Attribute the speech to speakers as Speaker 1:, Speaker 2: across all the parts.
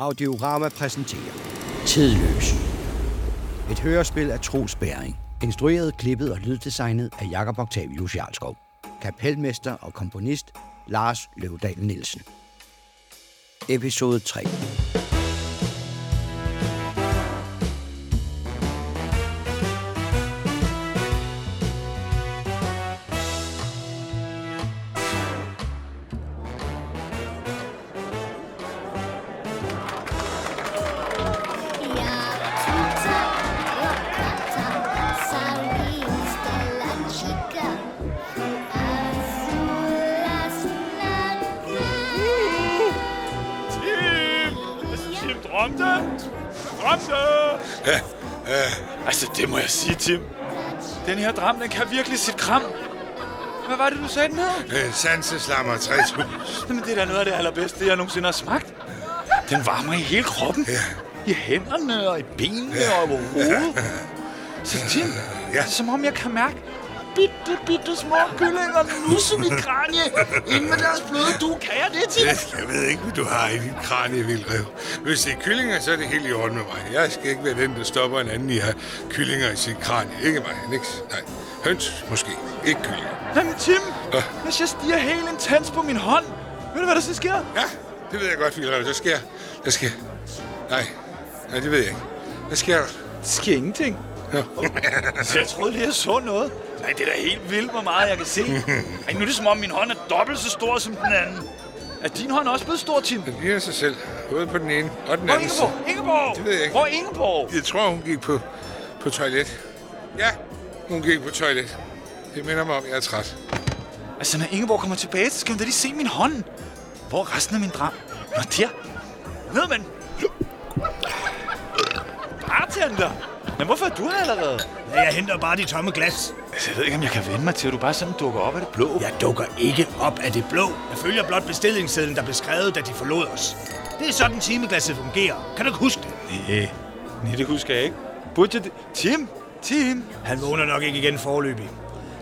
Speaker 1: Audiorama præsenterer Tidløs. Et hørespil af Troels Bæring. Instrueret, klippet og lyddesignet af Jakob Octavius Jarlskov. Kapelmester og komponist Lars Løvdal Nielsen. Episode 3.
Speaker 2: Tim. Den her dram, den kan virkelig sit kram. Hvad var det, du sagde den her?
Speaker 3: Øh, Sanseslammer 3000.
Speaker 2: Jamen, det er da noget af det allerbedste, jeg nogensinde har smagt. Den varmer i hele kroppen.
Speaker 3: Ja.
Speaker 2: I hænderne og i benene og over hovedet. Så Tim,
Speaker 3: Ja.
Speaker 2: det er som om jeg kan mærke bitte, bitte små kyllinger nusse mit kranie ind med deres bløde du. Kan jeg det, Tim?
Speaker 3: Jeg ved ikke, hvad du har i dit kranie, Vildrev. Hvis det er kyllinger, så er det helt i orden med mig. Jeg skal ikke være den, der stopper en anden i at have kyllinger i sit kranie. Ikke mig, niks. Nej. Høns, måske. Ikke kyllinger.
Speaker 2: Jamen, Tim,
Speaker 3: Hvad?
Speaker 2: hvis jeg stiger helt intens på min hånd, ved du, hvad der så sker?
Speaker 3: Ja, det ved jeg godt, Vildrev. Der sker... Der sker... Nej. Nej, det ved jeg ikke. Hvad sker der?
Speaker 2: Der sker ingenting. Så jeg troede lige, jeg så noget. Nej, det er da helt vildt, hvor meget jeg kan se. Ej, nu er det som om, min hånd er dobbelt så stor som den anden. Er din hånd også blevet stor, Tim?
Speaker 3: Den ligner sig selv. Både på den ene og den
Speaker 2: Hvor er
Speaker 3: anden side.
Speaker 2: Ingeborg? Ingeborg!
Speaker 3: Det ved jeg ikke.
Speaker 2: Hvor er Ingeborg?
Speaker 3: Jeg tror, hun gik på, på toilet. Ja, hun gik på toilet. Det minder mig om, jeg er træt.
Speaker 2: Altså, når Ingeborg kommer tilbage, så skal hun da lige se min hånd. Hvor er resten af min dram? Nå, der. Ved man. Bartender! Men hvorfor er du her allerede?
Speaker 4: Ja, jeg henter bare de tomme glas.
Speaker 2: Altså, jeg ved ikke, om jeg kan vende mig til, at du bare sådan dukker op af det blå.
Speaker 4: Jeg dukker ikke op af det blå. Jeg følger blot bestillingssedlen, der blev skrevet, da de forlod os. Det er sådan, timeglasset fungerer. Kan du ikke huske det?
Speaker 2: Nej, nej, det husker jeg ikke. Burde jeg det? Tim? Tim?
Speaker 4: Han vågner nok ikke igen forløbig.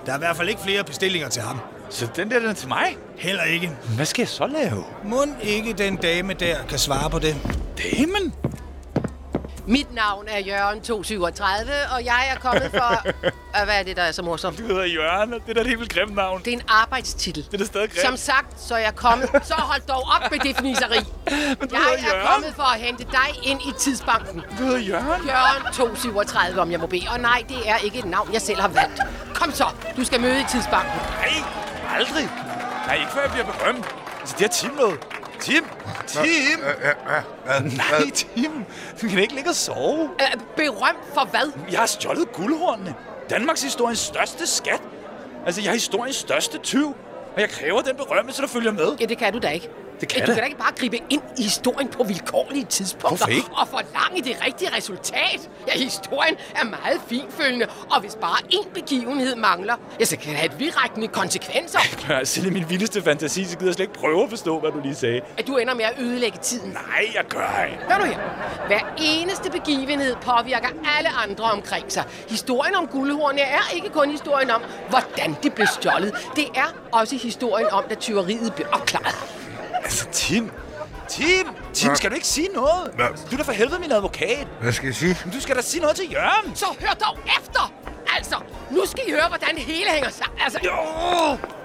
Speaker 4: Der er i hvert fald ikke flere bestillinger til ham.
Speaker 2: Så den der, den er til mig?
Speaker 4: Heller ikke.
Speaker 2: Hvad skal jeg så lave?
Speaker 4: Mund ikke den dame der kan svare på det.
Speaker 2: Damen?
Speaker 5: Mit navn er Jørgen 237, og jeg er kommet for... Øh, Hvad er det, der er så morsomt?
Speaker 2: Du hedder Jørgen, og det er da et helt vildt grimt navn.
Speaker 5: Det er en arbejdstitel.
Speaker 2: Det er da stadig grimt.
Speaker 5: Som sagt, så er jeg kommet... Så hold dog op med det fniseri.
Speaker 2: Men
Speaker 5: Jeg er
Speaker 2: Jørgen.
Speaker 5: kommet for at hente dig ind i tidsbanken.
Speaker 2: Du hedder Jørgen?
Speaker 5: Jørgen 237, om jeg må bede. Og nej, det er ikke et navn, jeg selv har valgt. Kom så, du skal møde i tidsbanken.
Speaker 2: Nej, aldrig. Nej, ikke før jeg bliver berømt. Altså, det er Tim noget. Tim! Tim! Nej, Tim. Du kan ikke ligge og sove.
Speaker 5: Berømt for hvad?
Speaker 2: Jeg har stjålet guldhornene. Danmarks historiens største skat. Altså, jeg er historiens største tyv. Og jeg kræver den berømmelse, der følger med.
Speaker 5: Ja, det kan du da ikke.
Speaker 2: Det kan
Speaker 5: du kan
Speaker 2: da.
Speaker 5: ikke bare gribe ind i historien på vilkårlige tidspunkter.
Speaker 2: Hvorfor ikke?
Speaker 5: Og forlange det rigtige resultat. Ja, historien er meget finfølgende, og hvis bare én begivenhed mangler, ja, så kan det have vidtrækkende konsekvenser.
Speaker 2: Ja, selv i min vildeste fantasi, så gider jeg slet ikke prøve at forstå, hvad du lige sagde.
Speaker 5: At du ender med at ødelægge tiden.
Speaker 2: Nej, jeg gør ikke.
Speaker 5: Hør nu her. Hver eneste begivenhed påvirker alle andre omkring sig. Historien om guldhornene er ikke kun historien om, hvordan de blev stjålet. Det er også historien om, da tyveriet blev opklaret.
Speaker 2: Altså, Tim. Tim! Tim, skal du ikke sige noget?
Speaker 3: Hvad?
Speaker 2: Du er da for helvede min advokat.
Speaker 3: Hvad skal jeg sige?
Speaker 2: Men Du skal da sige noget til Jørgen.
Speaker 5: Så hør dog efter! Altså, nu skal I høre, hvordan det hele hænger sammen. Altså,
Speaker 2: Jo!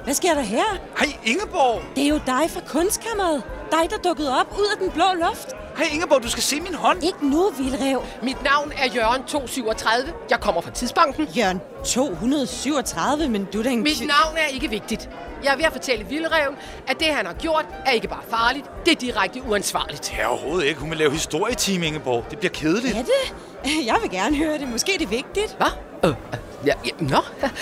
Speaker 6: Hvad sker der her?
Speaker 2: Hej, Ingeborg.
Speaker 6: Det er jo dig fra kunstkammeret. Dig, der dukkede op ud af den blå luft.
Speaker 2: Hej, Ingeborg, du skal se min hånd.
Speaker 6: Ikke nu, Vildrev.
Speaker 5: mit navn er Jørgen 237. Jeg kommer fra Tidsbanken.
Speaker 6: Jørgen, 237, men du er da en...
Speaker 5: Mit navn er ikke vigtigt. Jeg er ved at fortælle Vildreven, at det, han har gjort, er ikke bare farligt, det er direkte uansvarligt.
Speaker 2: Det er overhovedet ikke. Hun vil lave historieteam, Ingeborg. Det bliver kedeligt.
Speaker 6: Er det? Jeg vil gerne høre det. Måske er det vigtigt.
Speaker 5: Hvad? Øh, ja, ja, nå.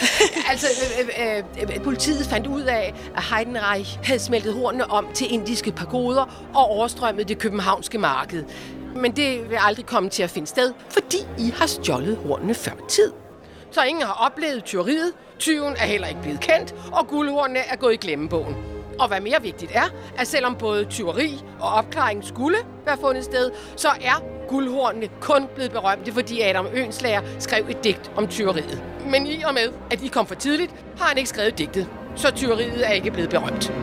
Speaker 5: altså, øh, øh, øh, politiet fandt ud af, at Heidenreich havde smeltet hornene om til indiske pagoder og overstrømmet det københavnske marked. Men det vil aldrig komme til at finde sted, fordi I har stjålet hornene før tid. Så ingen har oplevet tyveriet, tyven er heller ikke blevet kendt, og guldhornene er gået i glemmebogen. Og hvad mere vigtigt er, at selvom både tyveri og opklaring skulle være fundet sted, så er guldhornene kun blevet berømte, fordi Adam Ønslager skrev et digt om tyveriet. Men i og med, at I kom for tidligt, har han ikke skrevet digtet. Så tyveriet er ikke blevet berømt.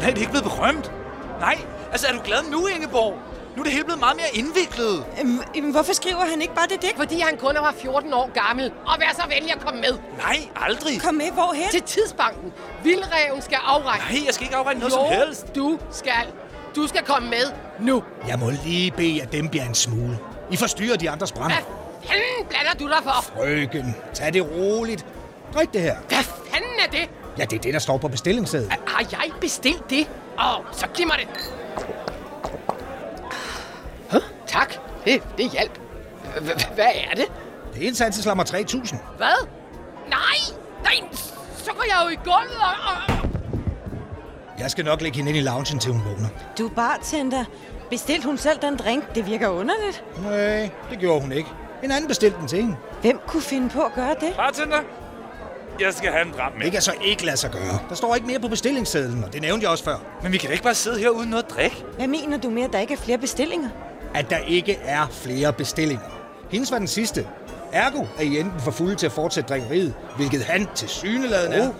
Speaker 2: Nej, det er ikke blevet berømt. Nej, altså er du glad nu, Ingeborg? Nu er det hele blevet meget mere indviklet.
Speaker 6: Øhm, øhm, hvorfor skriver han ikke bare det digt?
Speaker 5: Fordi han kun var 14 år gammel. Og vær så venlig at komme med
Speaker 2: Nej, aldrig.
Speaker 6: Kom med, hvorhen?
Speaker 5: til tidsbanken. Vildreven skal afregne.
Speaker 2: Nej, jeg skal ikke afregne noget som
Speaker 5: Jo,
Speaker 2: helst.
Speaker 5: du skal. Du skal komme med nu.
Speaker 4: Jeg må lige bede, at dem bliver en smule. I forstyrrer de andres brand.
Speaker 5: Hvad fanden blander du dig for?
Speaker 4: Frøken, tag det roligt. Drik det her.
Speaker 5: Hvad fanden er det?
Speaker 4: Ja, det er det, der står på bestillingssedlen.
Speaker 5: Har jeg bestilt det? Åh, så giv mig det. Tak. Det, det hjalp. H- h- Hvad er det?
Speaker 4: Det er en sanseslammer 3000.
Speaker 5: Hvad? Nej! Nej! Så går jeg jo i gulvet og... og...
Speaker 4: Jeg skal nok lægge hende ind i loungen, til hun vågner.
Speaker 6: Du er bartender. Bestilte hun selv den drink? Det virker underligt.
Speaker 4: Nej, det gjorde hun ikke. En anden bestilte den til hende.
Speaker 6: Hvem kunne finde på at gøre det?
Speaker 2: Bartender, jeg skal have en dram med.
Speaker 4: Det kan så ikke lade sig gøre. Der står ikke mere på bestillingssedlen, og det nævnte jeg også før.
Speaker 2: Men vi kan da ikke bare sidde her uden noget drik.
Speaker 6: Hvad mener du med, at der ikke er flere bestillinger?
Speaker 4: At der ikke er flere bestillinger. Hendes var den sidste. Ergo er I enten for fulde til at fortsætte drikkeriet, hvilket han til syneladende er.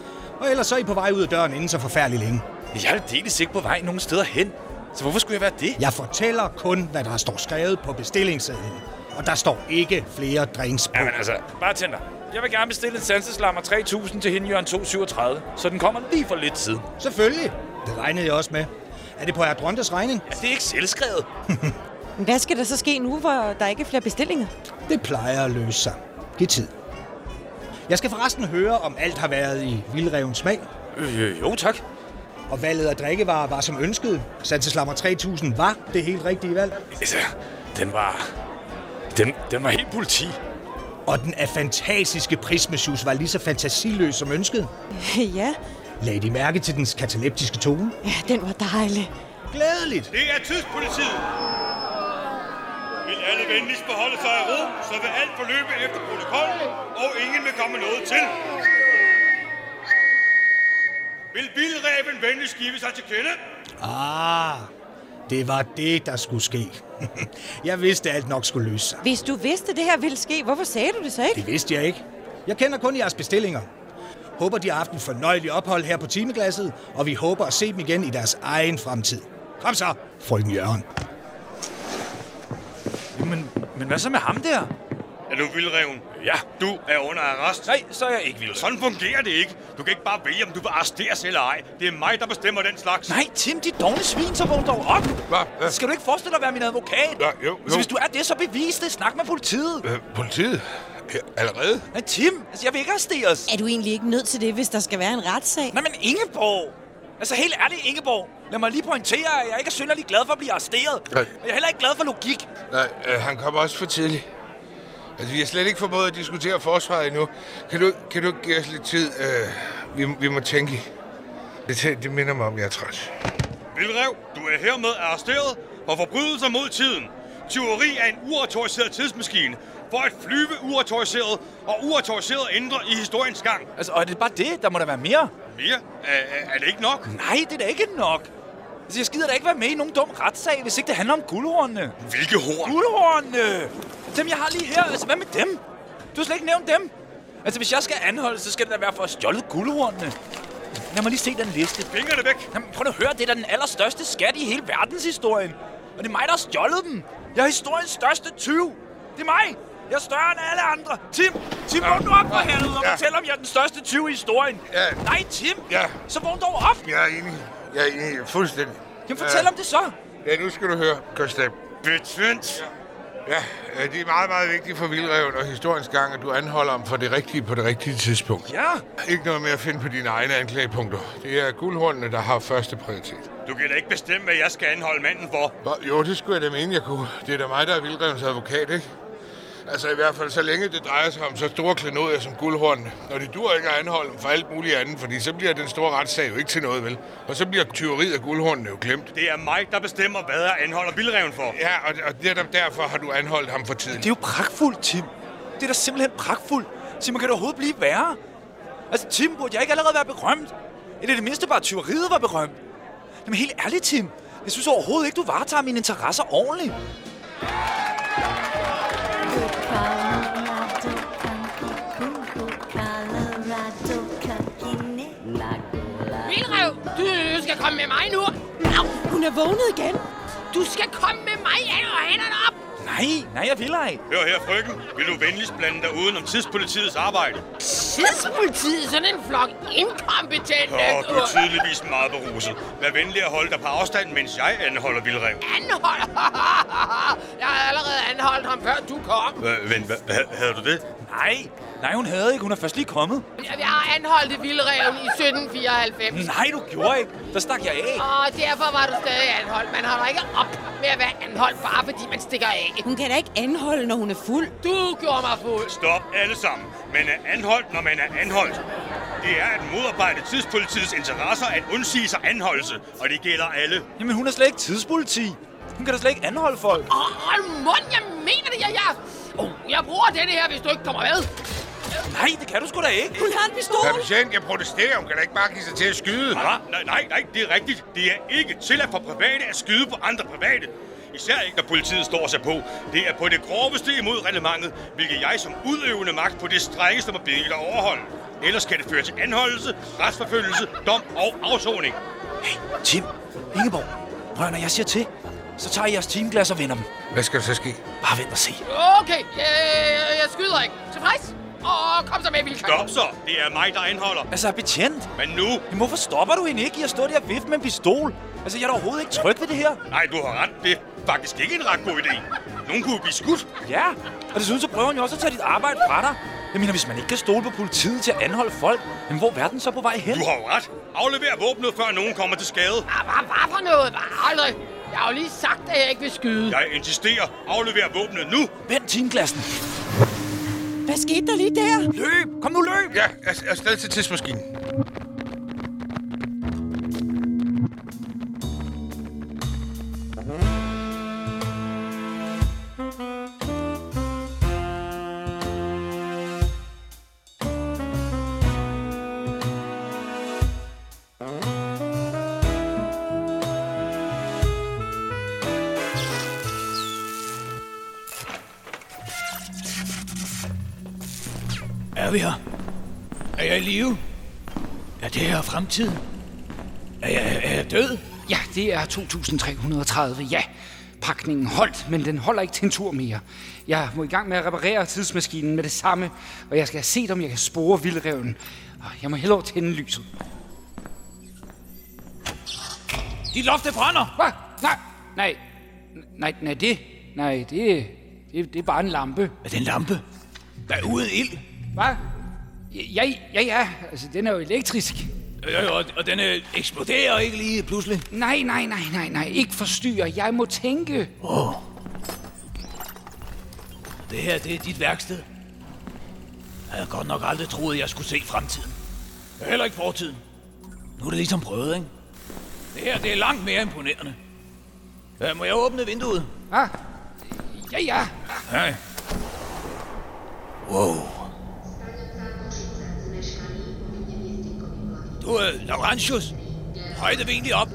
Speaker 4: Og ellers så er I på vej ud af døren inden så forfærdeligt længe.
Speaker 2: Jeg er aldeles ikke på vej nogen steder hen. Så hvorfor skulle jeg være det?
Speaker 4: Jeg fortæller kun, hvad der står skrevet på bestillingssedlen. Og der står ikke flere drinks på.
Speaker 2: Jamen altså, bartender. Jeg vil gerne bestille en sanseslammer 3000 til hende Jørgen 237, så den kommer lige for lidt siden.
Speaker 4: Selvfølgelig. Det regnede jeg også med. Er det på herr Drontes regning?
Speaker 2: Ja, det er ikke selvskrevet.
Speaker 6: Hvad skal der så ske nu, hvor der ikke er flere bestillinger?
Speaker 4: Det plejer at løse sig. Giv tid. Jeg skal forresten høre, om alt har været i vildrevens smag.
Speaker 2: Øh, jo tak.
Speaker 4: Og valget af drikkevarer var som ønsket. Sanseslammer 3000 var det helt rigtige valg.
Speaker 2: Altså, den var... Den, den var helt politi.
Speaker 4: Og den af fantastiske prismesjus var lige så fantasiløs som ønsket.
Speaker 6: ja,
Speaker 4: Lagde de mærke til dens kataleptiske tone?
Speaker 6: ja, den var dejlig.
Speaker 4: Glædeligt.
Speaker 7: Det er tidspolitiet. Vil alle venligst beholde sig i ro, så vil alt forløbe efter protokollen, og ingen vil komme noget til. Vil vildreven venligst give sig til kende?
Speaker 4: Ah, det var det, der skulle ske. jeg vidste, at alt nok skulle løse sig.
Speaker 6: Hvis du vidste, det her ville ske, hvorfor sagde du det så ikke?
Speaker 4: Det vidste jeg ikke. Jeg kender kun jeres bestillinger. Håber, de har haft en fornøjelig ophold her på timeglasset, og vi håber at se dem igen i deres egen fremtid. Kom så, frøken Jørgen.
Speaker 2: Men, men hvad så med ham der?
Speaker 7: Er du vildreven?
Speaker 2: Ja.
Speaker 7: Du er under arrest.
Speaker 2: Nej, så er jeg ikke vild.
Speaker 7: Sådan fungerer det ikke. Du kan ikke bare vælge, om du vil arresteres eller ej. Det er mig, der bestemmer den slags.
Speaker 2: Nej, Tim, dit dogne svin, så vågn dog op.
Speaker 3: Hvad? Hvad?
Speaker 2: Skal du ikke forestille dig at være min advokat?
Speaker 3: Ja, jo, jo.
Speaker 2: Så hvis du er det, så bevis det. Snak med politiet.
Speaker 3: Øh, politiet? Allerede?
Speaker 2: Nej, Tim, altså jeg vil ikke arresteres.
Speaker 6: Er du egentlig ikke nødt til det, hvis der skal være en retssag?
Speaker 2: Nej, men Ingeborg. Altså helt ærligt, Ingeborg. Lad mig lige pointere, at jeg ikke er synderlig glad for at blive arresteret.
Speaker 3: Nej.
Speaker 2: Og jeg er heller ikke glad for logik.
Speaker 3: Nej, øh, han kommer også for tidligt. Altså, vi har slet ikke formået at diskutere forsvaret endnu. Kan du, kan du give os lidt tid? Øh, vi, vi må tænke. Det, det minder mig om, jeg er træt.
Speaker 7: Vildrev, du er hermed arresteret for forbrydelser mod tiden. Tyveri af en uautoriseret tidsmaskine. For at flyve uautoriseret og uautoriseret ændre i historiens gang.
Speaker 2: Altså, og er det bare det? Der må der være mere.
Speaker 7: Mere? Er, er, det ikke nok?
Speaker 2: Nej, det er da ikke nok. Altså, jeg gider da ikke være med i nogen dum retssag, hvis ikke det handler om guldhornene.
Speaker 7: Hvilke horn?
Speaker 2: Guldhornene! Dem, jeg har lige her. Altså, hvad med dem? Du har slet ikke nævnt dem. Altså, hvis jeg skal anholde, så skal det da være for at stjåle guldhornene. Lad mig lige se den liste.
Speaker 7: Fingrene væk.
Speaker 2: Jamen, prøv at høre, det er da den allerstørste skat i hele verdenshistorien. Og det er mig, der har stjålet dem. Jeg er historiens største tyv. Det er mig. Jeg er større end alle andre. Tim, Tim, vågn nu op for helvede og
Speaker 3: Ja.
Speaker 2: fortæl, om jeg er den største tyv i historien.
Speaker 3: Ja.
Speaker 2: Nej, Tim.
Speaker 3: Ja.
Speaker 2: Så vågn dog op.
Speaker 3: Jeg er enig. Jeg er enig. Fuldstændig.
Speaker 2: Jamen, fortæl om det så.
Speaker 3: Ja, nu skal du høre, Konstab.
Speaker 7: Betvindt.
Speaker 3: Ja, øh, det er meget, meget vigtigt for Vildreven og historiens gang, at du anholder ham for det rigtige på det rigtige tidspunkt.
Speaker 2: Ja.
Speaker 3: Ikke noget med at finde på dine egne anklagepunkter. Det er guldhornene, der har første prioritet.
Speaker 7: Du kan da ikke bestemme, hvad jeg skal anholde manden for.
Speaker 3: Nå, jo, det skulle jeg da mene, jeg kunne. Det er da mig, der er Vildrevens advokat, ikke? Altså i hvert fald, så længe det drejer sig om så store klenodier som guldhornene. Når det dur ikke at anholde dem for alt muligt andet, fordi så bliver den store retssag jo ikke til noget, vel? Og så bliver tyveriet af guldhornene jo glemt.
Speaker 7: Det er mig, der bestemmer, hvad jeg anholder vildreven for.
Speaker 3: Ja, og, og netop derfor har du anholdt ham for tiden.
Speaker 2: Det er jo pragtfuldt, Tim. Det er da simpelthen pragtfuldt. Simon, kan det overhovedet blive værre? Altså, Tim, burde jeg ikke allerede være berømt? Eller det mindste bare tyveriet var berømt? Jamen helt ærligt, Tim. Jeg synes overhovedet ikke, du varetager mine interesser ordentligt.
Speaker 5: Skal komme med mig nu.
Speaker 6: Au, hun er vågnet igen.
Speaker 5: Du skal komme med mig og hænderne op!
Speaker 2: Nej, nej, jeg vil ej.
Speaker 7: Hør her, frøken. Vil du venligst blande dig uden om tidspolitiets arbejde?
Speaker 5: Tidspolitiet, sådan en flok inkompetente...
Speaker 7: Åh, du er tydeligvis meget beruset. Vær venlig at holde dig på afstand, mens jeg anholder Vildrev.
Speaker 5: Anhold! jeg har allerede anholdt ham, før du kom.
Speaker 7: Vent, havde du det?
Speaker 2: Nej, nej, hun havde ikke. Hun er først lige kommet.
Speaker 5: Jeg jeg har anholdt vildreven i 1794.
Speaker 2: Nej, du gjorde ikke. Der stak jeg af.
Speaker 5: Og derfor var du stadig anholdt. Man holder ikke op med at være anholdt, bare fordi man stikker af.
Speaker 6: Hun kan da ikke anholde, når hun er fuld.
Speaker 5: Du gjorde mig fuld.
Speaker 7: Stop alle sammen. Man er anholdt, når man er anholdt. Det er at modarbejde tidspolitiets interesser at undsige sig anholdelse, og det gælder alle.
Speaker 2: Jamen, hun er slet ikke tidspoliti. Hun kan da slet ikke anholde folk.
Speaker 5: Åh, hold mund, jeg mener det, jeg, jeg... Oh, jeg bruger denne her, hvis du ikke kommer med.
Speaker 2: Nej, det kan du sgu da ikke.
Speaker 6: Hun har en pistol.
Speaker 3: Herr betjent, jeg protesterer. Hun kan da ikke bare give sig til at skyde.
Speaker 7: Nej, nej, nej, nej, det er rigtigt. Det er ikke tilladt for private at skyde på andre private. Især ikke, når politiet står sig på. Det er på det groveste imod reglementet, hvilket jeg som udøvende magt på det strengeste må bede dig overholde. Ellers kan det føre til anholdelse, retsforfølgelse, dom og afsoning.
Speaker 2: Tim, Ingeborg, prøv når jeg siger til, så tager I jeres teamglas og vender dem.
Speaker 3: Hvad skal der så ske?
Speaker 2: Bare vent og se.
Speaker 5: Okay, jeg, jeg skyder ikke. Tilfreds? Åh, kom så med, Vilka.
Speaker 7: Stop så! Det er mig, der anholder.
Speaker 2: Altså, betjent.
Speaker 7: Men nu...
Speaker 2: Jamen, hvorfor stopper du hende ikke i at stå der og vifte med en pistol? Altså, jeg er da overhovedet ikke tryg ved det her.
Speaker 7: Nej, du har ret. Det er faktisk ikke en ret god idé. Nogen kunne blive skudt.
Speaker 2: Ja, og desuden så prøver hun jo også at tage dit arbejde fra dig. Jeg mener, hvis man ikke kan stole på politiet til at anholde folk, jamen hvor er verden så på vej hen?
Speaker 7: Du har jo ret. Aflever våbnet, før nogen kommer til skade.
Speaker 5: Hvad, hvad for noget? Hvad? Aldrig. Jeg har jo lige sagt, at jeg ikke vil skyde.
Speaker 7: Jeg insisterer. Aflever våbnet nu.
Speaker 2: Vent teamglassen.
Speaker 6: Hvad skete der lige der?
Speaker 2: Løb! Kom nu, løb!
Speaker 3: Ja, af- afsted til tidsmaskinen.
Speaker 8: Fremtiden? Er jeg, er jeg død?
Speaker 9: Ja, det er 2330, ja. Pakningen holdt, men den holder ikke til en tur mere. Jeg må i gang med at reparere tidsmaskinen med det samme, og jeg skal have set, om jeg kan spore vildreven. Jeg må hellere tænde lyset.
Speaker 8: Dit loft det brænder!
Speaker 9: Hvad? Nej, nej, nej, nej, det, nej, det, det, det er bare en lampe.
Speaker 8: Er det en lampe? Der er uden ild.
Speaker 9: Hvad? Ja, ja, ja, altså den er jo elektrisk.
Speaker 8: Øh, Og, og den øh, eksploderer ikke lige pludselig.
Speaker 9: Nej, nej, nej, nej, nej, ikke forstyrre. Jeg må tænke.
Speaker 8: Åh. Det her, det er dit værksted. Jeg havde godt nok aldrig troet, jeg skulle se fremtiden. Heller ikke fortiden. Nu er det ligesom prøvet, ikke? Det her, det er langt mere imponerende. Øh, må jeg åbne vinduet?
Speaker 9: Ah, ja, ja.
Speaker 8: Ja. Wow. Du er Laurentius. Højde vi egentlig op.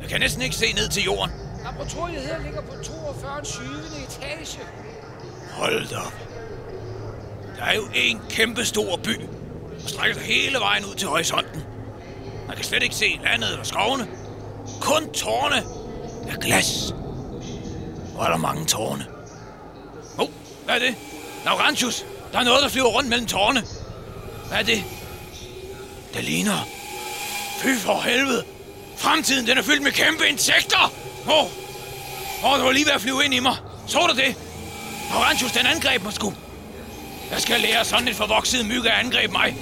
Speaker 8: Jeg kan næsten ikke se ned til jorden.
Speaker 9: Laboratoriet her ligger på 42. 20. etage.
Speaker 8: Hold da op. Der er jo en kæmpe stor by, og strækker sig hele vejen ud til horisonten. Man kan slet ikke se landet eller skovene. Kun tårne af glas. Hvor er der mange tårne. Oh, hvad er det? Laurentius, der er noget, der flyver rundt mellem tårne. Hvad er det? Det ligner... Fy for helvede. Fremtiden, den er fyldt med kæmpe insekter. Åh, oh. oh, du var lige ved at flyve ind i mig. Så du det? Laurentius, den angreb mig sgu. Jeg skal lære sådan et forvokset mygge at angribe mig.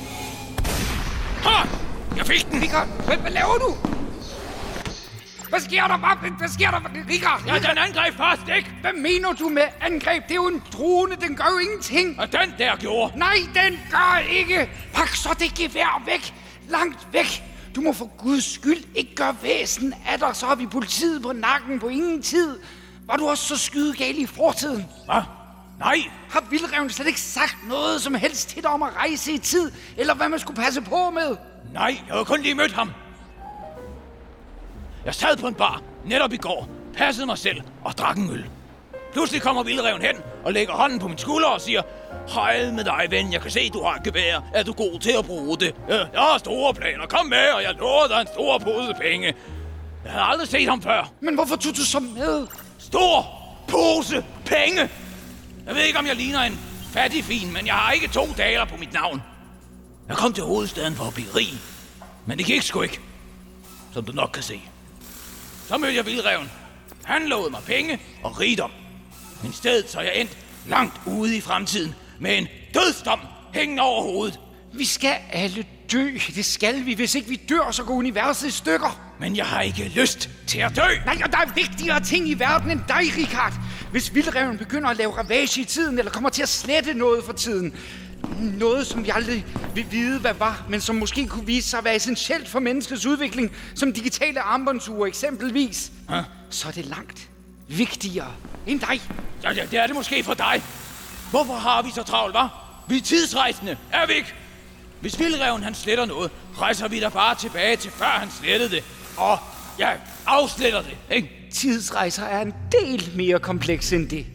Speaker 8: Ha! Jeg fik den!
Speaker 9: Rikard, hvad, hvad laver du? Hvad sker der? Hvad, hvad sker der? Rikard,
Speaker 8: Ja, den angreb fast, ikke?
Speaker 9: hvad mener du med angreb? Det er jo en drone, den gør jo ingenting.
Speaker 8: Og den der gjorde.
Speaker 9: Nej, den gør ikke. Pak så det gevær væk. Langt væk. Du må for guds skyld ikke gøre væsen af dig, så har vi politiet på nakken på ingen tid. Var du også så skydegal i fortiden?
Speaker 8: Hvad? Nej,
Speaker 9: Har Vildreven slet ikke sagt noget som helst til dig om at rejse i tid, eller hvad man skulle passe på med?
Speaker 8: nej, jeg har kun lige mødt ham. Jeg sad på en bar netop i går, passede mig selv og drak en øl. Pludselig kommer vildreven hen og lægger hånden på min skulder og siger, Hej med dig, ven. Jeg kan se, du har et gevær. Er du god til at bruge det? Jeg har store planer. Kom med, og jeg lover dig en stor pose penge. Jeg havde aldrig set ham før.
Speaker 9: Men hvorfor tog du så med?
Speaker 8: Stor pose penge. Jeg ved ikke, om jeg ligner en fattig fin, men jeg har ikke to daler på mit navn. Jeg kom til hovedstaden for at blive rig. Men det gik sgu ikke. Som du nok kan se. Så mødte jeg Vildreven. Han lovede mig penge og rigdom. Men i stedet så jeg endt langt ude i fremtiden med en dødsdom hængende over hovedet.
Speaker 9: Vi skal alle dø. Det skal vi. Hvis ikke vi dør, så går universet i stykker.
Speaker 8: Men jeg har ikke lyst til at dø.
Speaker 9: Nej, og der er vigtigere ting i verden end dig, Richard. Hvis vildreven begynder at lave ravage i tiden, eller kommer til at slette noget for tiden, noget, som vi aldrig vil vide, hvad var, men som måske kunne vise sig at være essentielt for menneskets udvikling, som digitale armbåndsure eksempelvis,
Speaker 8: Hæ?
Speaker 9: så er det langt vigtigere end dig.
Speaker 8: Ja, ja, det er det måske for dig. Hvorfor har vi så travlt, hva'? Vi er tidsrejsende, er vi ikke? Hvis vildreven han sletter noget, rejser vi da bare tilbage til før han slettede det. Og ja, afsletter det, ikke?
Speaker 9: Tidsrejser er en del mere kompleks end det.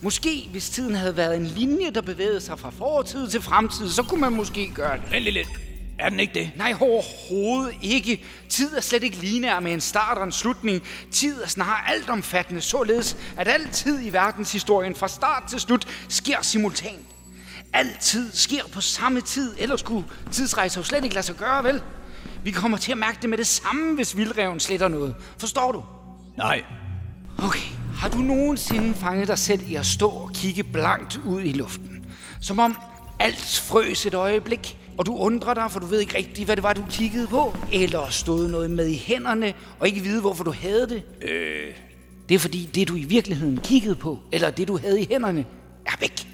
Speaker 9: Måske, hvis tiden havde været en linje, der bevægede sig fra fortid til fremtid, så kunne man måske gøre det.
Speaker 8: Lidt lidt. Er den ikke det?
Speaker 9: Nej, overhovedet ikke. Tid er slet ikke lineær med en start og en slutning. Tid er snarere altomfattende, således at al tid i verdenshistorien fra start til slut sker simultant. Altid sker på samme tid, ellers skulle tidsrejser jo slet ikke lade sig gøre, vel? Vi kommer til at mærke det med det samme, hvis vildreven sletter noget. Forstår du?
Speaker 8: Nej.
Speaker 9: Okay, har du nogensinde fanget dig selv i at stå og kigge blankt ud i luften? Som om alt frøs et øjeblik, og du undrer dig, for du ved ikke rigtigt, hvad det var, du kiggede på? Eller stod noget med i hænderne, og ikke vide, hvorfor du havde det? Øh... Det er fordi, det du i virkeligheden kiggede på, eller det du havde i hænderne, er væk.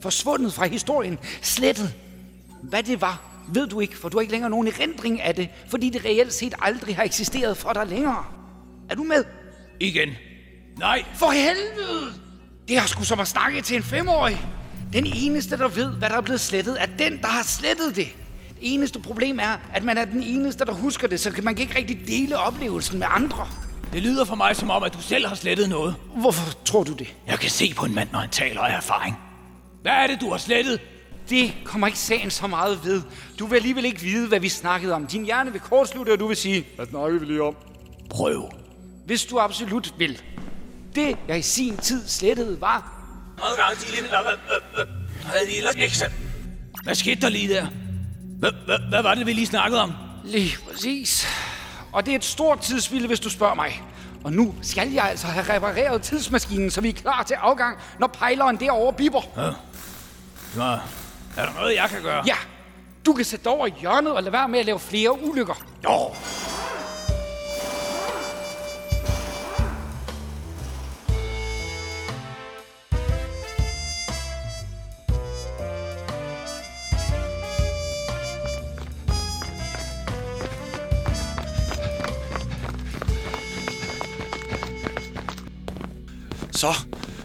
Speaker 9: Forsvundet fra historien, slettet. Hvad det var, ved du ikke, for du har ikke længere nogen erindring af det, fordi det reelt set aldrig har eksisteret for dig længere. Er du med?
Speaker 8: Igen. Nej.
Speaker 9: For helvede! Det er sgu som at snakke til en femårig. Den eneste, der ved, hvad der er blevet slettet, er den, der har slettet det. Det eneste problem er, at man er den eneste, der husker det, så kan man kan ikke rigtig dele oplevelsen med andre.
Speaker 8: Det lyder for mig som om, at du selv har slettet noget.
Speaker 9: Hvorfor tror du det?
Speaker 8: Jeg kan se på en mand, når han taler af erfaring. Hvad er det, du har slettet?
Speaker 9: Det kommer ikke sagen så meget ved. Du vil alligevel ikke vide, hvad vi snakkede om. Din hjerne vil kortslutte, og du vil sige, hvad snakker vi lige om?
Speaker 8: Prøv.
Speaker 9: Hvis du absolut vil. Det, jeg i sin tid slettede, var...
Speaker 8: Hvad skete der lige der? Hvad, var det, vi lige snakkede om?
Speaker 9: Lige præcis. Og det er et stort tidsvilde, hvis du spørger mig. Og nu skal jeg altså have repareret tidsmaskinen, så vi er klar til afgang, når pejleren derovre biber.
Speaker 8: Ja. Nå, er der noget, jeg kan gøre?
Speaker 9: Ja, du kan sætte dig over i hjørnet og lade være med at lave flere ulykker.
Speaker 8: Jo.
Speaker 2: Så,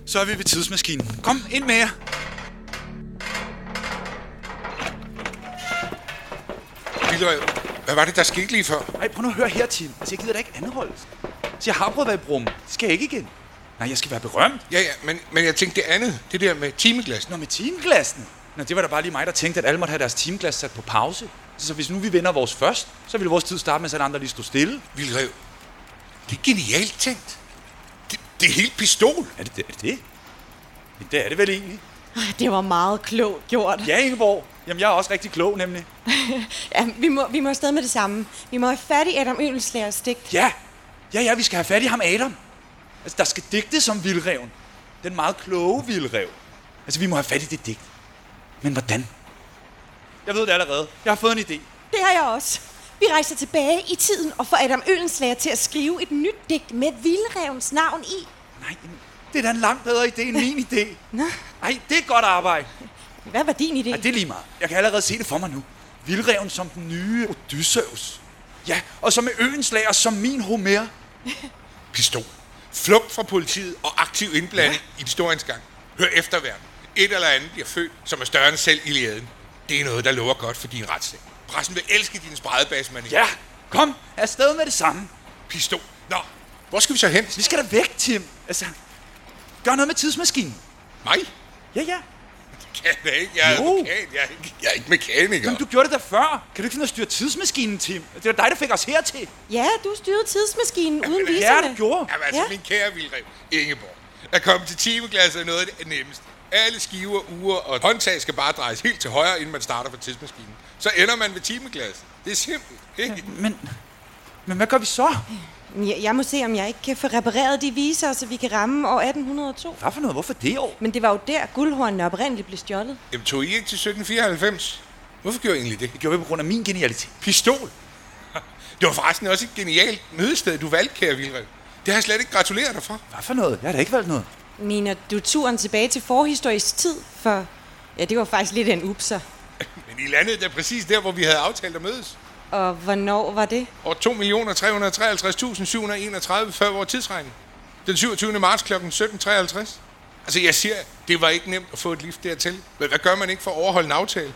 Speaker 2: så er vi ved tidsmaskinen. Kom, ind med jer.
Speaker 3: Vildrev, hvad var det, der skete lige før?
Speaker 2: Ej, prøv nu at høre her, Tim. Altså, jeg gider da ikke anholdes. Så jeg har prøvet at være i brum. Det skal jeg ikke igen. Nej, jeg skal være berømt.
Speaker 3: Ja, ja, men, men jeg tænkte det andet. Det der med timeglassen.
Speaker 2: Nå, med timeglassen. Nå, det var da bare lige mig, der tænkte, at alle måtte have deres timeglas sat på pause. Så hvis nu vi vinder vores først, så ville vores tid starte med, at andre lige stod stille.
Speaker 3: Vildrev, det er genialt tænkt. Det, er helt pistol.
Speaker 2: Er det det? Er det, det? Er det vel egentlig.
Speaker 6: Det var meget klogt gjort.
Speaker 2: Ja, Ingeborg. Jamen, jeg er også rigtig klog, nemlig.
Speaker 6: Ja, vi må, vi må afsted med det samme. Vi må have fat i Adam Ølenslagers digt.
Speaker 2: Ja, ja, ja, vi skal have fat i ham, Adam. Altså, der skal digte som vildreven. Den meget kloge vildrev. Altså, vi må have fat i det digt. Men hvordan? Jeg ved det allerede. Jeg har fået en idé.
Speaker 6: Det har jeg også. Vi rejser tilbage i tiden og får Adam Ølenslager til at skrive et nyt digt med vildrevens navn i.
Speaker 2: Nej, det er da en langt bedre idé end min idé.
Speaker 6: Nå,
Speaker 2: Nej, det er godt arbejde.
Speaker 6: hvad var din idé?
Speaker 2: Ja, det er lige meget. Jeg kan allerede se det for mig nu. Vildreven som den nye Odysseus. Ja, og så med øenslager som min Homer.
Speaker 3: Pistol. Flugt fra politiet og aktiv indblanding ja. i historiens gang. Hør efterværn. Et eller andet bliver født, som er større end selv Iliaden. Det er noget, der lover godt for din retssag. Pressen vil elske din spredebasmand.
Speaker 2: Ja, kom, afsted med det samme.
Speaker 3: Pistol. Nå, hvor skal vi så hen?
Speaker 2: Vi skal da væk, Tim. Altså, gør noget med tidsmaskinen.
Speaker 3: Mig?
Speaker 2: Ja, ja.
Speaker 3: kan da ikke. Jeg er
Speaker 8: Jo.
Speaker 3: Jeg er ikke, jeg er ikke mekaniker.
Speaker 8: Men du gjorde det da før. Kan du ikke finde at styre tidsmaskinen, Tim? Det var dig, der fik os hertil.
Speaker 6: Ja, du styrede tidsmaskinen uden
Speaker 8: Ja,
Speaker 6: viserne.
Speaker 8: det gjorde.
Speaker 3: Jamen altså,
Speaker 6: Ja.
Speaker 3: ja. min kære Vildrev, Ingeborg. At komme til timeklasse er noget af det nemmeste. Alle skiver, uger og håndtag skal bare drejes helt til højre, inden man starter på tidsmaskinen. Så ender man ved timeklasse. Det er simpelt, ikke?
Speaker 8: Men, men hvad gør vi så?
Speaker 6: Jeg, jeg må se, om jeg ikke kan få repareret de viser, så vi kan ramme år 1802.
Speaker 8: Hvad for noget? Hvorfor det år?
Speaker 6: Men det var jo der, guldhornene oprindeligt blev stjålet.
Speaker 3: Jamen, tog I ikke til 1794? Hvorfor gjorde I egentlig det?
Speaker 8: Det gjorde vi på grund af min genialitet.
Speaker 3: Pistol. Det var forresten også et genialt mødested, du valgte, kære Vildrev. Det har jeg slet ikke gratuleret dig for.
Speaker 8: Hvad for noget? Jeg har da ikke valgt noget.
Speaker 6: Mener du turen tilbage til forhistorisk tid? For ja, det var faktisk lidt en upser.
Speaker 3: Men I landede da præcis der, hvor vi havde aftalt at mødes.
Speaker 6: Og hvornår var det?
Speaker 3: År 2.353.731 før vores tidsregning. Den 27. marts kl. 17.53. Altså, jeg siger, det var ikke nemt at få et lift dertil. Men hvad gør man ikke for at overholde en aftale?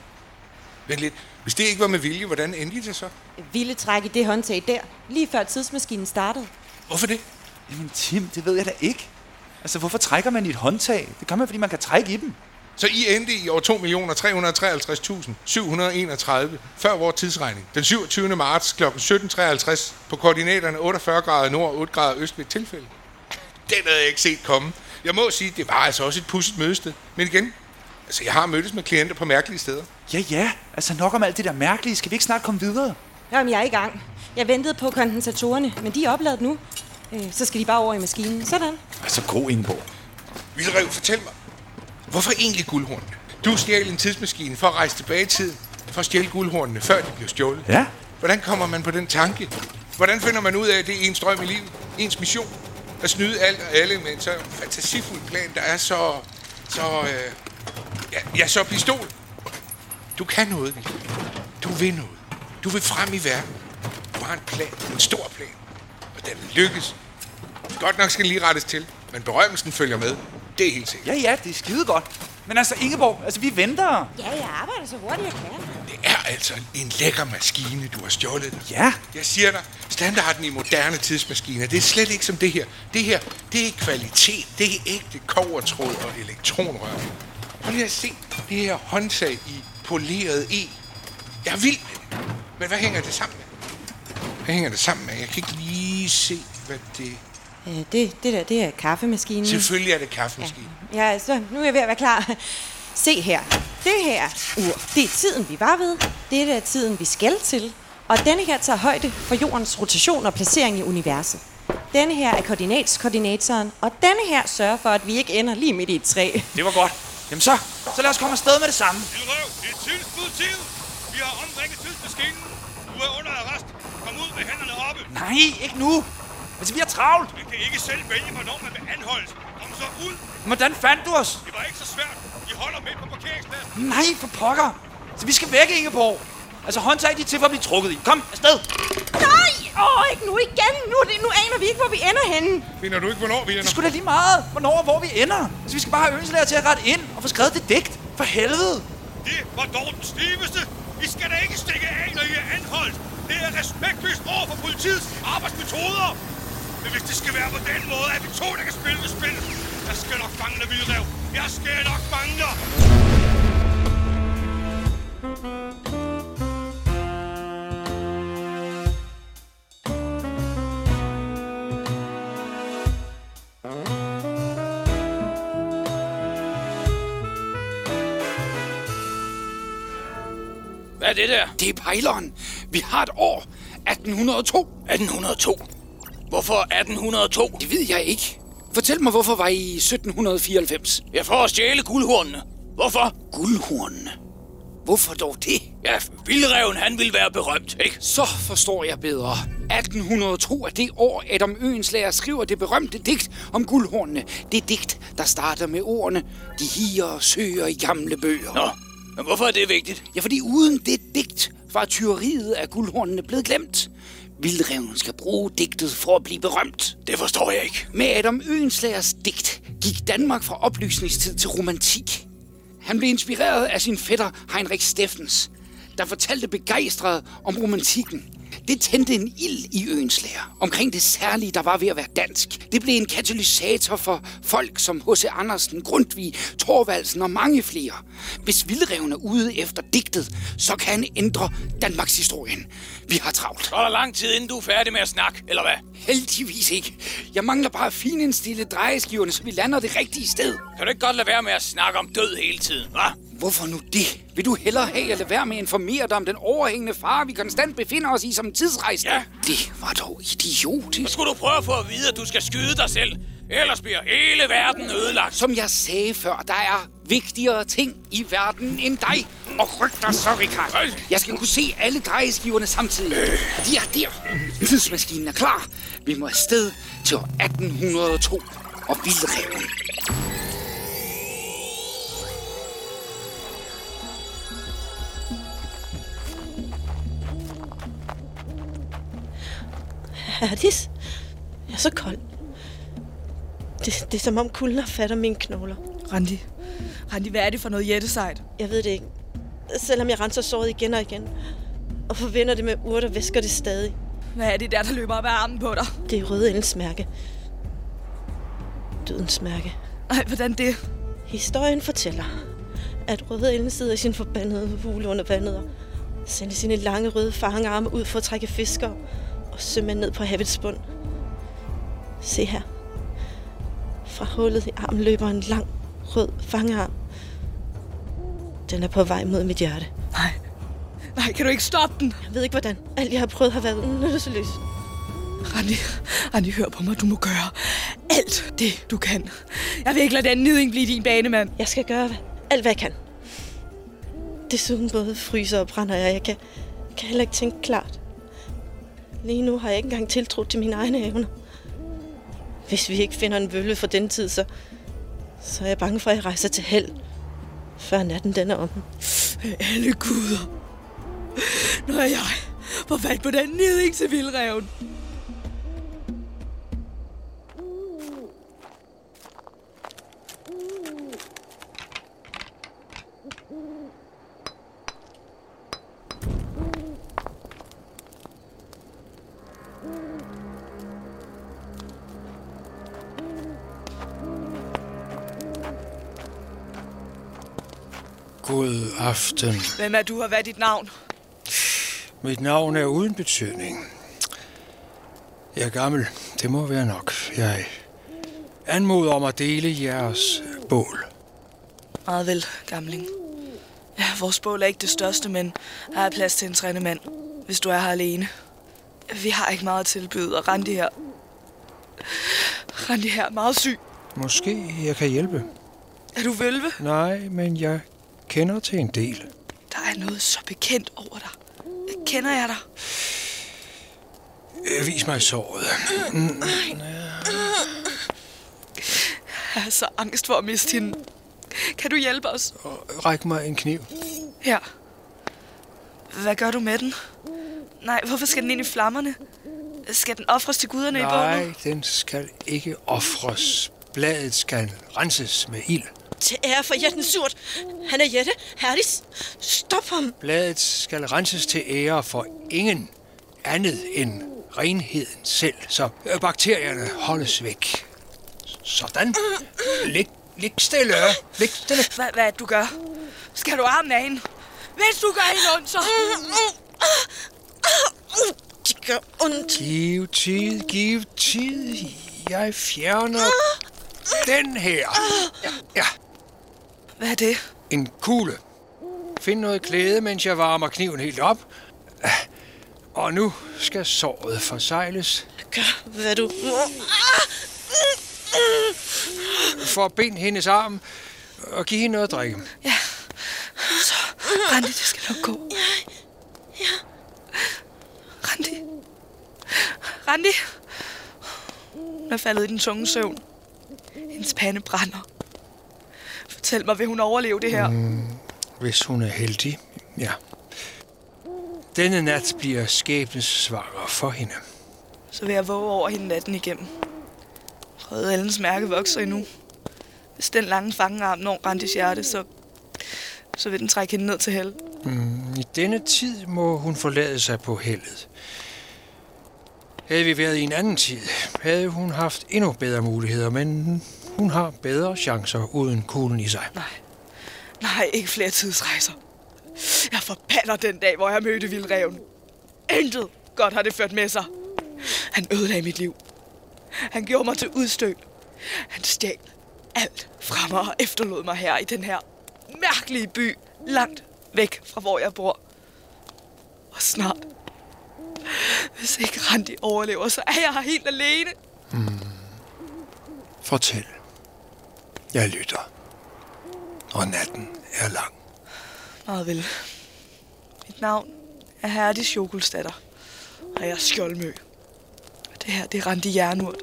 Speaker 3: Vent lidt. Hvis det ikke var med vilje, hvordan endte det så?
Speaker 6: Ville træk i det håndtag der, lige før tidsmaskinen startede.
Speaker 3: Hvorfor det?
Speaker 8: Jamen Tim, det ved jeg da ikke. Altså, hvorfor trækker man i et håndtag? Det gør man, fordi man kan trække i dem.
Speaker 3: Så I endte i år 2.353.731 før vores tidsregning. Den 27. marts kl. 17.53 på koordinaterne 48 grader nord og 8 grader øst ved tilfælde. Den havde jeg ikke set komme. Jeg må sige, det var altså også et pudset mødested. Men igen, altså jeg har mødtes med klienter på mærkelige steder.
Speaker 8: Ja, ja. Altså nok om alt det der mærkelige. Skal vi ikke snart komme videre?
Speaker 6: Jamen, jeg er i gang. Jeg ventede på kondensatorerne, men de er opladet nu. Øh, Så skal de bare over i maskinen. Sådan.
Speaker 8: Altså, god Ingeborg.
Speaker 3: Vildrev, fortæl mig. Hvorfor egentlig guldhornene? Du stjal en tidsmaskine for at rejse tilbage i tiden. For at stjæle guldhornene, før de blev stjålet.
Speaker 8: Ja.
Speaker 3: Hvordan kommer man på den tanke? Hvordan finder man ud af, at det er ens drøm i livet? Ens mission? At snyde alt og alle med en så fantasifuld plan, der er så... Så... Øh, ja, ja, så pistol. Du kan noget, Vildrev. Du vil noget. Du vil frem i verden. Du har en plan. En stor plan. Og den lykkes. Godt nok skal lige rettes til. Men berømmelsen følger med. Det er helt sikkert.
Speaker 8: Ja, ja, det er skide godt. Men altså, Ingeborg, altså, vi venter.
Speaker 6: Ja, jeg arbejder så hurtigt, jeg kan.
Speaker 3: Det er altså en lækker maskine, du har stjålet dig.
Speaker 8: Ja.
Speaker 3: Jeg siger dig, standarden i moderne tidsmaskiner, det er slet ikke som det her. Det her, det er kvalitet. Det er ægte kovertråd og elektronrør. Prøv lige at se det her håndtag i poleret E. Jeg er vild med det. Men hvad hænger det sammen med? Hvad hænger det sammen med? Jeg kan ikke lige se, hvad det...
Speaker 6: Øh, det, det der, det er kaffemaskinen.
Speaker 3: Selvfølgelig er det kaffemaskine.
Speaker 6: Ja, så nu er jeg ved at være klar. Se her. Det her ur, det er tiden, vi var ved. Det er tiden, vi skal til. Og denne her tager højde for jordens rotation og placering i universet. Denne her er koordinatskoordinatoren, og denne her sørger for, at vi ikke ender lige midt i et træ.
Speaker 8: Det var godt. Jamen så, så lad os komme afsted med det samme.
Speaker 7: Vildrøv, det er tidspolitiet. Vi har omringet tidsmaskinen. Du er under arrest. Kom ud med hænderne oppe.
Speaker 8: Nej, ikke nu. Altså, vi har travlt.
Speaker 7: Man kan ikke selv vælge, hvornår man vil anholdes. Kom så ud.
Speaker 8: Hvordan fandt du os?
Speaker 7: Det var ikke så svært. I holder midt på parkeringspladsen.
Speaker 8: Nej, for pokker. Så vi skal væk, Ingeborg. Altså, håndtag de til for at blive trukket i. Kom, afsted.
Speaker 6: Nej! Åh, ikke nu igen! Nu, er det, nu aner vi ikke, hvor vi ender henne.
Speaker 3: Finder du ikke, hvornår vi
Speaker 8: Det
Speaker 3: ender?
Speaker 8: skulle da lige meget, hvornår og hvor vi ender. Så vi skal bare have ønslærer til at rette ind og få skrevet det digt. For helvede.
Speaker 7: Det var dog den stiveste. I skal da ikke stikke af, når I er anholdt. Det er respektløst over for politiets arbejdsmetoder. Men hvis det skal være på den måde, at vi to, der kan spille det spil, jeg skal nok fange dig, Vildrev. Jeg skal nok fange dig.
Speaker 9: Hvad er det der? Det er pejleren. Vi har et år. 1802. 1802? Hvorfor 1802? Det ved jeg ikke. Fortæl mig, hvorfor var I i 1794? Ja, for at stjæle guldhornene. Hvorfor? Guldhornene? Hvorfor dog det? Ja, Vildreven han ville være berømt, ikke? Så forstår jeg bedre. 1802 er det år, Adam Øenslager skriver det berømte digt om guldhornene. Det digt, der starter med ordene, de higer og søger i gamle bøger. Nå, men hvorfor er det vigtigt? Ja, fordi uden det digt var tyveriet af guldhornene blevet glemt. Vildreven skal bruge digtet for at blive berømt. Det forstår jeg ikke. Med Adam Øenslagers digt gik Danmark fra oplysningstid til romantik. Han blev inspireret af sin fætter Heinrich Steffens, der fortalte begejstret om romantikken. Det tændte en ild i øens lær omkring det særlige, der var ved at være dansk. Det blev en katalysator for folk som H.C. Andersen, Grundtvig, Thorvaldsen og mange flere. Hvis vildreven er ude efter digtet, så kan han ændre Danmarks historien. Vi har travlt.
Speaker 8: Så er der lang tid, inden du er færdig med at snakke, eller hvad?
Speaker 9: Heldigvis ikke. Jeg mangler bare finindstille drejeskiverne, så vi lander det rigtige sted.
Speaker 8: Kan du ikke godt lade være med at snakke om død hele tiden, hva'?
Speaker 9: Hvorfor nu det? Vil du hellere have at lade være med at informere dig om den overhængende fare, vi konstant befinder os i som tidsrejsende?
Speaker 8: Ja.
Speaker 9: Det var dog idiotisk.
Speaker 8: Så skulle du prøve at få at vide, at du skal skyde dig selv. Ellers bliver hele verden ødelagt.
Speaker 9: Som jeg sagde før, der er vigtigere ting i verden end dig. Og ryk dig så, Rikard. Jeg skal kunne se alle drejeskiverne samtidig. De er der. Tidsmaskinen er klar. Vi må afsted til år 1802 og vildreven.
Speaker 10: Herdis, jeg er så kold. Det, det er som om kulden har fat om mine knogler.
Speaker 11: Randi, Randi, hvad er det for noget jættesejt?
Speaker 10: Jeg ved det ikke. Selvom jeg renser såret igen og igen. Og forvender det med urter, væsker det stadig.
Speaker 11: Hvad er det der, der løber op ad armen på dig?
Speaker 10: Det er røde elens mærke. Dødens mærke.
Speaker 11: Ej, hvordan det?
Speaker 10: Historien fortæller, at røde elen sidder i sin forbandede hule under vandet og sender sine lange røde fangarme ud for at trække fisker og sømænd ned på havets bund. Se her. Fra hullet i armen løber en lang rød fangarm. Den er på vej mod mit hjerte.
Speaker 11: Nej. Nej, kan du ikke stoppe den?
Speaker 10: Jeg ved ikke, hvordan. Alt, jeg har prøvet, har været nytteløst.
Speaker 11: Randi, Randi, hør på mig. Du må gøre alt det, du kan. Jeg vil ikke lade den niding blive din banemand.
Speaker 10: Jeg skal gøre alt, hvad jeg kan. Desuden både fryser og brænder jeg. Jeg kan, kan heller ikke tænke klart. Lige nu har jeg ikke engang tiltro til mine egne evner. Hvis vi ikke finder en vølve for den tid, så, så er jeg bange for, at jeg rejser til held, før natten den er om.
Speaker 11: Alle guder. Når jeg får fat på den niding til vildreven.
Speaker 12: Aften.
Speaker 11: Hvem er du, og hvad er dit navn?
Speaker 12: Mit navn er uden betydning. Jeg er gammel. Det må være nok. Jeg anmoder om at dele jeres bål.
Speaker 11: Meget vel, gamling. Ja, vores bål er ikke det største, men her er plads til en træne mand, hvis du er her alene. Vi har ikke meget at tilbyde, og Randi her... Randi her er meget syg.
Speaker 12: Måske jeg kan hjælpe.
Speaker 11: Er du vølve?
Speaker 12: Nej, men jeg kender til en del.
Speaker 11: Der er noget så bekendt over dig. Kender jeg dig?
Speaker 12: Øh, Vis mig såret.
Speaker 11: Jeg er så angst for at miste hende. Kan du hjælpe os?
Speaker 12: Ræk mig en kniv.
Speaker 11: Her. Hvad gør du med den? Nej, hvorfor skal den ind i flammerne? Skal den ofres til guderne i
Speaker 12: Nej,
Speaker 11: bålet?
Speaker 12: den skal ikke ofres. Bladet skal renses med ild.
Speaker 10: Til ære for Jetten Surt. Han er Jette. Herdis. Stop ham.
Speaker 12: Bladet skal renses til ære for ingen andet end renheden selv, så øh, bakterierne holdes væk. Sådan. Lig, lig stille. Lig stille.
Speaker 11: Hvad, hvad er du gør? Skal du armen af hende? Hvis du gør hende ondt, så...
Speaker 10: Det gør ondt.
Speaker 12: Giv tid, giv tid. Jeg fjerner den her. Ja, ja.
Speaker 11: Hvad er det?
Speaker 12: En kugle. Find noget klæde, mens jeg varmer kniven helt op. Og nu skal såret forsejles.
Speaker 10: Gør, hvad du...
Speaker 12: Forbind hendes arm og giv hende noget at drikke.
Speaker 11: Ja. Så, Randi, det skal nok gå.
Speaker 10: Ja.
Speaker 11: Randi. Randi. Hun er faldet i den tunge søvn. Hendes pande brænder. Fortæl mig, vil hun overleve det her?
Speaker 12: Mm, hvis hun er heldig, ja. Denne nat bliver skæbnesvanger for hende.
Speaker 11: Så vil jeg våge over hende natten igennem. Røde Ellens mærke vokser endnu. Hvis den lange fangearm når Randis hjerte, så, så vil den trække hende ned til hel.
Speaker 12: Mm, I denne tid må hun forlade sig på heldet. Havde vi været i en anden tid, havde hun haft endnu bedre muligheder, men hun har bedre chancer uden kuglen i sig.
Speaker 11: Nej. Nej, ikke flere tidsrejser. Jeg forbander den dag, hvor jeg mødte Vildreven. Intet godt har det ført med sig. Han ødelagde mit liv. Han gjorde mig til udstød. Han stjal alt fra mig og efterlod mig her i den her mærkelige by, langt væk fra hvor jeg bor. Og snart, hvis ikke Randi overlever, så er jeg her helt alene.
Speaker 12: Hmm. Fortæl. Jeg lytter. Og natten er lang.
Speaker 11: Meget vel. Mit navn er Herdis Jokulstatter, og jeg er skjoldmø. Og det her, det er Randi Jernurt.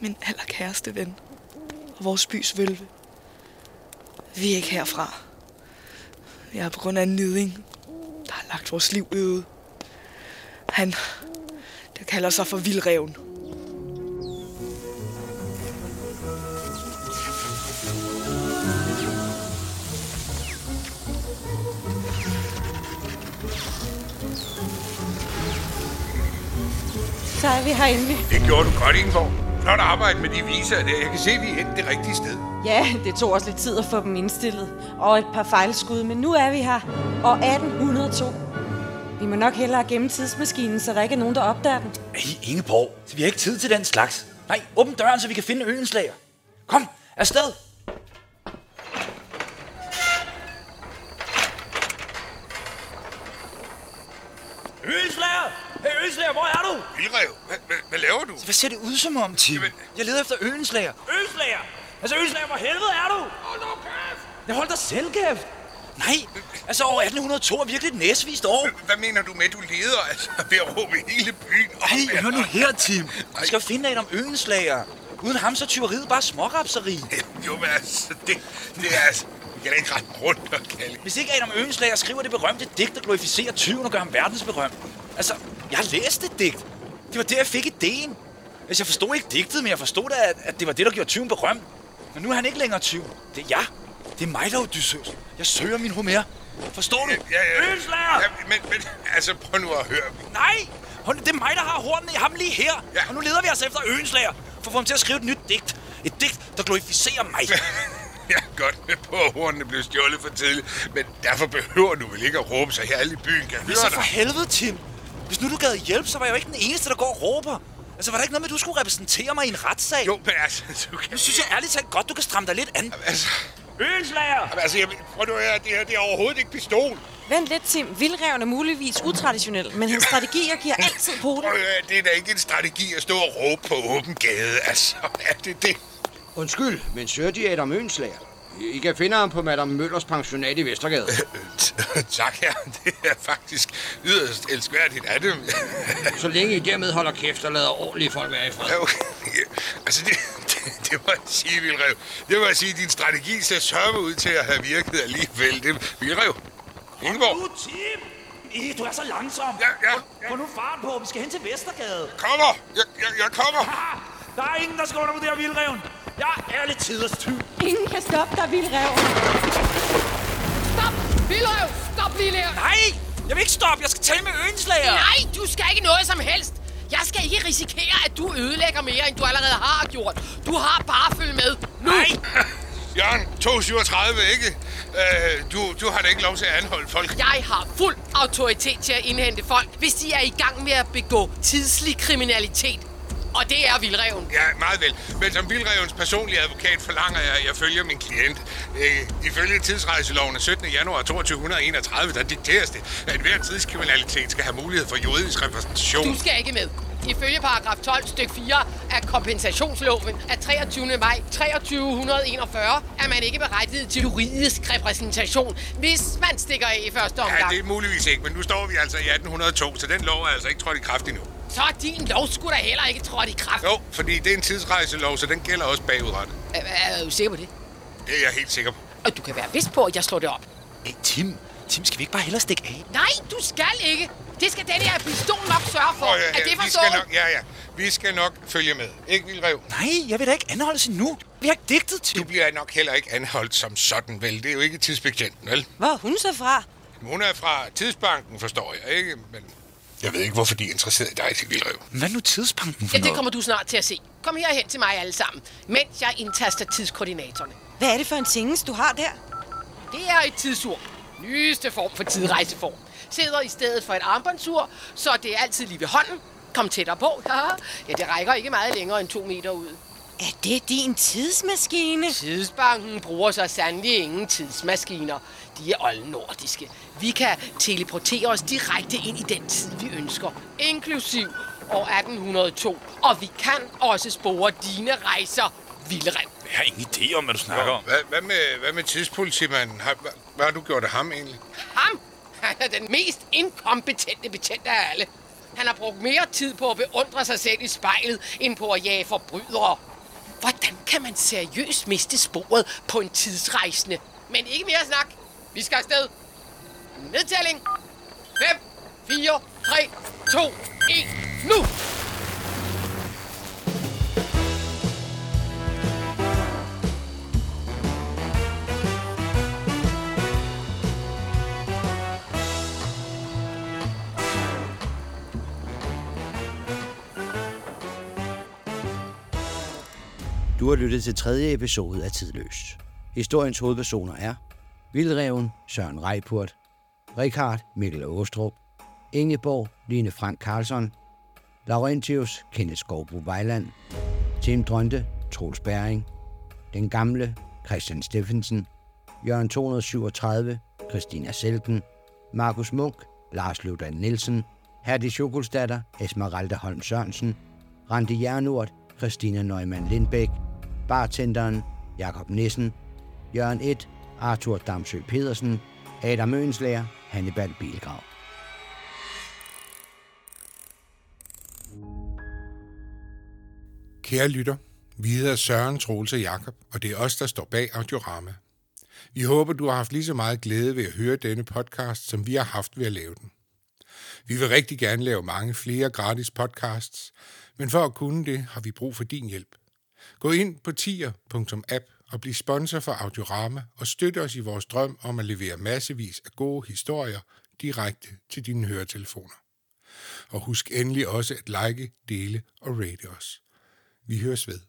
Speaker 11: Min allerkæreste ven. Og vores bys vølve. Vi er ikke herfra. Jeg er på grund af en niding, der har lagt vores liv øde. Han, der kalder sig for Vildreven.
Speaker 6: Vi herinde.
Speaker 3: Det gjorde du godt, Ingeborg. Flot arbejde med de viser der. Jeg kan se, at vi er endt det rigtige sted.
Speaker 6: Ja, det tog også lidt tid at få dem indstillet. Og et par fejlskud, men nu er vi her. Og 1802. Vi må nok hellere gemme tidsmaskinen, så der ikke er nogen, der opdager den.
Speaker 2: Ej, Ingeborg, vi har ikke tid til den slags. Nej, åbn døren, så vi kan finde øens lager. Kom, afsted. Øenslager! Hey, Øenslager, hvor er du?
Speaker 3: Hvad, hvad laver du?
Speaker 2: Hvad ser det ud som om, Tim? Jeg leder efter Øenslager. Øenslager! Altså, Øenslager, hvor helvede er du? Hold nu kæft! Jeg holder dig selv kæft. Nej, altså år 1802 er virkelig et næsvist år.
Speaker 3: Hvad mener du med, du leder altså ved at råbe hele byen op?
Speaker 2: Ej, hør nu her, Tim. Vi skal finde en om Øenslager. Uden ham så er tyveriet bare smårapseri.
Speaker 3: Jo, men altså, det, det er altså... Vi kan da ikke rette rundt og kalde.
Speaker 2: Hvis ikke Adam Øenslager skriver det berømte digt, der glorificerer tyven og gør ham verdensberømt. Altså, jeg har læst det digt. Det var der, jeg fik ideen. Altså, jeg forstod ikke digtet, men jeg forstod da, at, at det var det, der gjorde tyven berømt. Men nu er han ikke længere tyv. Det er jeg. Det er mig, der er Odysseus. Jeg søger min Homer. Forstår du?
Speaker 3: Ja, ja.
Speaker 2: Øenslager!
Speaker 3: Ja, men, men, altså, prøv nu at høre.
Speaker 2: Nej! Hold, det er mig, der har hornene i ham lige her. Ja. Og nu leder vi os efter Øenslager, for at få ham til at skrive et nyt digt. Et digt, der glorificerer mig.
Speaker 3: Jeg er godt med på, at hornene blev stjålet for tidligt, men derfor behøver du vel ikke at råbe, så her alle i byen kan høre
Speaker 2: så
Speaker 3: dig.
Speaker 2: for helvede, Tim. Hvis nu du gad hjælp, så var jeg jo ikke den eneste, der går og råber. Altså, var der ikke noget med, at du skulle repræsentere mig i en retssag?
Speaker 3: Jo, men altså, du kan...
Speaker 2: Synes jeg ærligt talt godt, du kan stramme dig lidt an.
Speaker 3: Altså...
Speaker 2: Øenslager!
Speaker 3: Jamen, altså, jeg, prøv nu høre, det her det er overhovedet ikke pistol.
Speaker 6: Vent lidt, Tim. Vildreven er muligvis utraditionel, men hans strategier giver altid på det.
Speaker 3: Prøv det er da ikke en strategi at stå og råbe på åben gade, altså. Er det det?
Speaker 13: Undskyld, men søger de Adam Ønslager? I kan finde ham på Madame Møllers pensionat i Vestergade.
Speaker 3: tak, her. Det er faktisk yderst elskværdigt af dem.
Speaker 13: Så længe I dermed holder kæft og lader ordentlige folk være i fred.
Speaker 3: Ja, okay. Altså, det, det, det må jeg sige, Vilrev. Det må jeg sige, din strategi ser sørme ud til at have virket alligevel. Det, Vilrev, Ingeborg.
Speaker 2: Nu, Tim! Ih, du er så langsom.
Speaker 3: Ja, ja,
Speaker 2: ja. Få nu fart på, vi skal hen til Vestergade.
Speaker 3: Kommer! Jeg, jeg, jeg kommer!
Speaker 2: Der er ingen, der skal undervurdere Vildreven. Jeg er ærligt tiders tyv.
Speaker 6: Ingen kan stoppe dig, Vildrev.
Speaker 5: Stop! Vildrev! Stop lige der!
Speaker 2: Nej! Jeg vil ikke stoppe. Jeg skal tale med Øenslager.
Speaker 5: Nej, du skal ikke noget som helst. Jeg skal ikke risikere, at du ødelægger mere, end du allerede har gjort. Du har bare at følge med. Nu!
Speaker 2: Nej!
Speaker 3: Jørgen, 237, ikke? Øh, du, du har da ikke lov til at anholde folk.
Speaker 5: Jeg har fuld autoritet til at indhente folk, hvis de er i gang med at begå tidslig kriminalitet. Og det er Vildreven.
Speaker 3: Ja, meget vel. Men som Vildrevens personlige advokat forlanger jeg, at jeg følger min klient. Øh, ifølge tidsrejseloven af 17. januar 2231, der dikteres det, at hver tidskriminalitet skal have mulighed for juridisk repræsentation.
Speaker 5: Du skal ikke med. Ifølge paragraf 12 styk 4 af kompensationsloven af 23. maj 2341 er man ikke berettiget til juridisk repræsentation, hvis man stikker af i første omgang.
Speaker 3: Ja, det er muligvis ikke, men nu står vi altså i 1802, så den lov er altså ikke trådt i kraft endnu.
Speaker 5: Så er din lov skulle da heller ikke trådt i kraft.
Speaker 3: Jo, fordi det er en tidsrejselov, så den gælder også bagudrettet.
Speaker 5: Er, er du sikker på det?
Speaker 3: Det er jeg helt sikker på.
Speaker 5: Og du kan være vidst på, at jeg slår det op.
Speaker 2: Hey, Tim. Tim, skal vi ikke bare hellere stikke af?
Speaker 5: Nej, du skal ikke. Det skal den her pistol nok sørge for.
Speaker 3: Åh, ja, ja,
Speaker 5: Er det
Speaker 3: vi
Speaker 5: forstået?
Speaker 3: skal nok, ja, ja. Vi skal nok følge med. Ikke, Vildrev?
Speaker 2: Nej, jeg vil da ikke anholdes endnu. Vi har ikke digtet til.
Speaker 3: Du bliver nok heller ikke anholdt som sådan, vel? Det er jo ikke tidsbetjent, vel?
Speaker 6: Hvor er hun så fra?
Speaker 3: Hun er fra Tidsbanken, forstår jeg, ikke? Men jeg ved ikke, hvorfor de er interesseret i dig til Vildrev.
Speaker 14: Hvad nu Tidsbanken for
Speaker 5: Ja, det
Speaker 14: noget?
Speaker 5: kommer du snart til at se. Kom herhen til mig alle sammen, mens jeg indtaster tidskoordinatorerne.
Speaker 6: Hvad er det for en tingest, du har der?
Speaker 5: Det er et tidsur. Nyeste form for tidrejseform. Sidder i stedet for et armbåndsur, så det er altid lige ved hånden. Kom tættere på. Ja, det rækker ikke meget længere end to meter ud.
Speaker 6: Er det din tidsmaskine?
Speaker 5: Tidsbanken bruger så sandelig ingen tidsmaskiner. De er oldnordiske. Vi kan teleportere os direkte ind i den tid, vi ønsker. Inklusiv år 1802. Og vi kan også spore dine rejser, Vildrem.
Speaker 14: Jeg har ingen idé om, hvad du snakker om.
Speaker 3: Hvad, hvad, med, hvad med tidspolitimanden? Har, hvad, hvad har du gjort af ham egentlig?
Speaker 5: Ham! Han er den mest inkompetente betjent af alle. Han har brugt mere tid på at beundre sig selv i spejlet, end på at jage forbrydere. Hvordan kan man seriøst miste sporet på en tidsrejsende? Men ikke mere snak. Vi skal afsted. Nedtælling. 5, 4, 3, 2, 1, nu!
Speaker 1: Du har lyttet til tredje episode af Tidløs. Historiens hovedpersoner er Vildreven Søren Reipurt, Richard Mikkel Åstrup, Ingeborg Line Frank Karlsson, Laurentius Kenneth Skovbro Vejland, Tim Drønte Troels Bæring, Den Gamle Christian Steffensen, Jørgen 237 Christina Selken, Markus Munk Lars Løvdan Nielsen, Herdi Sjokolstatter, Esmeralda Holm Sørensen, Randi Jernort Christina Neumann Lindbæk, bartenderen Jakob Nissen, Jørgen 1, Arthur Damsø Pedersen, Adam Mønslager, Hannibal Bilgrav.
Speaker 3: Kære lytter, vi hedder Søren, Troels og Jakob, og det er os, der står bag Audiorama. Vi håber, du har haft lige så meget glæde ved at høre denne podcast, som vi har haft ved at lave den. Vi vil rigtig gerne lave mange flere gratis podcasts, men for at kunne det, har vi brug for din hjælp. Gå ind på tier.app og bliv sponsor for Audiorama og støt os i vores drøm om at levere massevis af gode historier direkte til dine høretelefoner. Og husk endelig også at like, dele og rate os. Vi høres ved.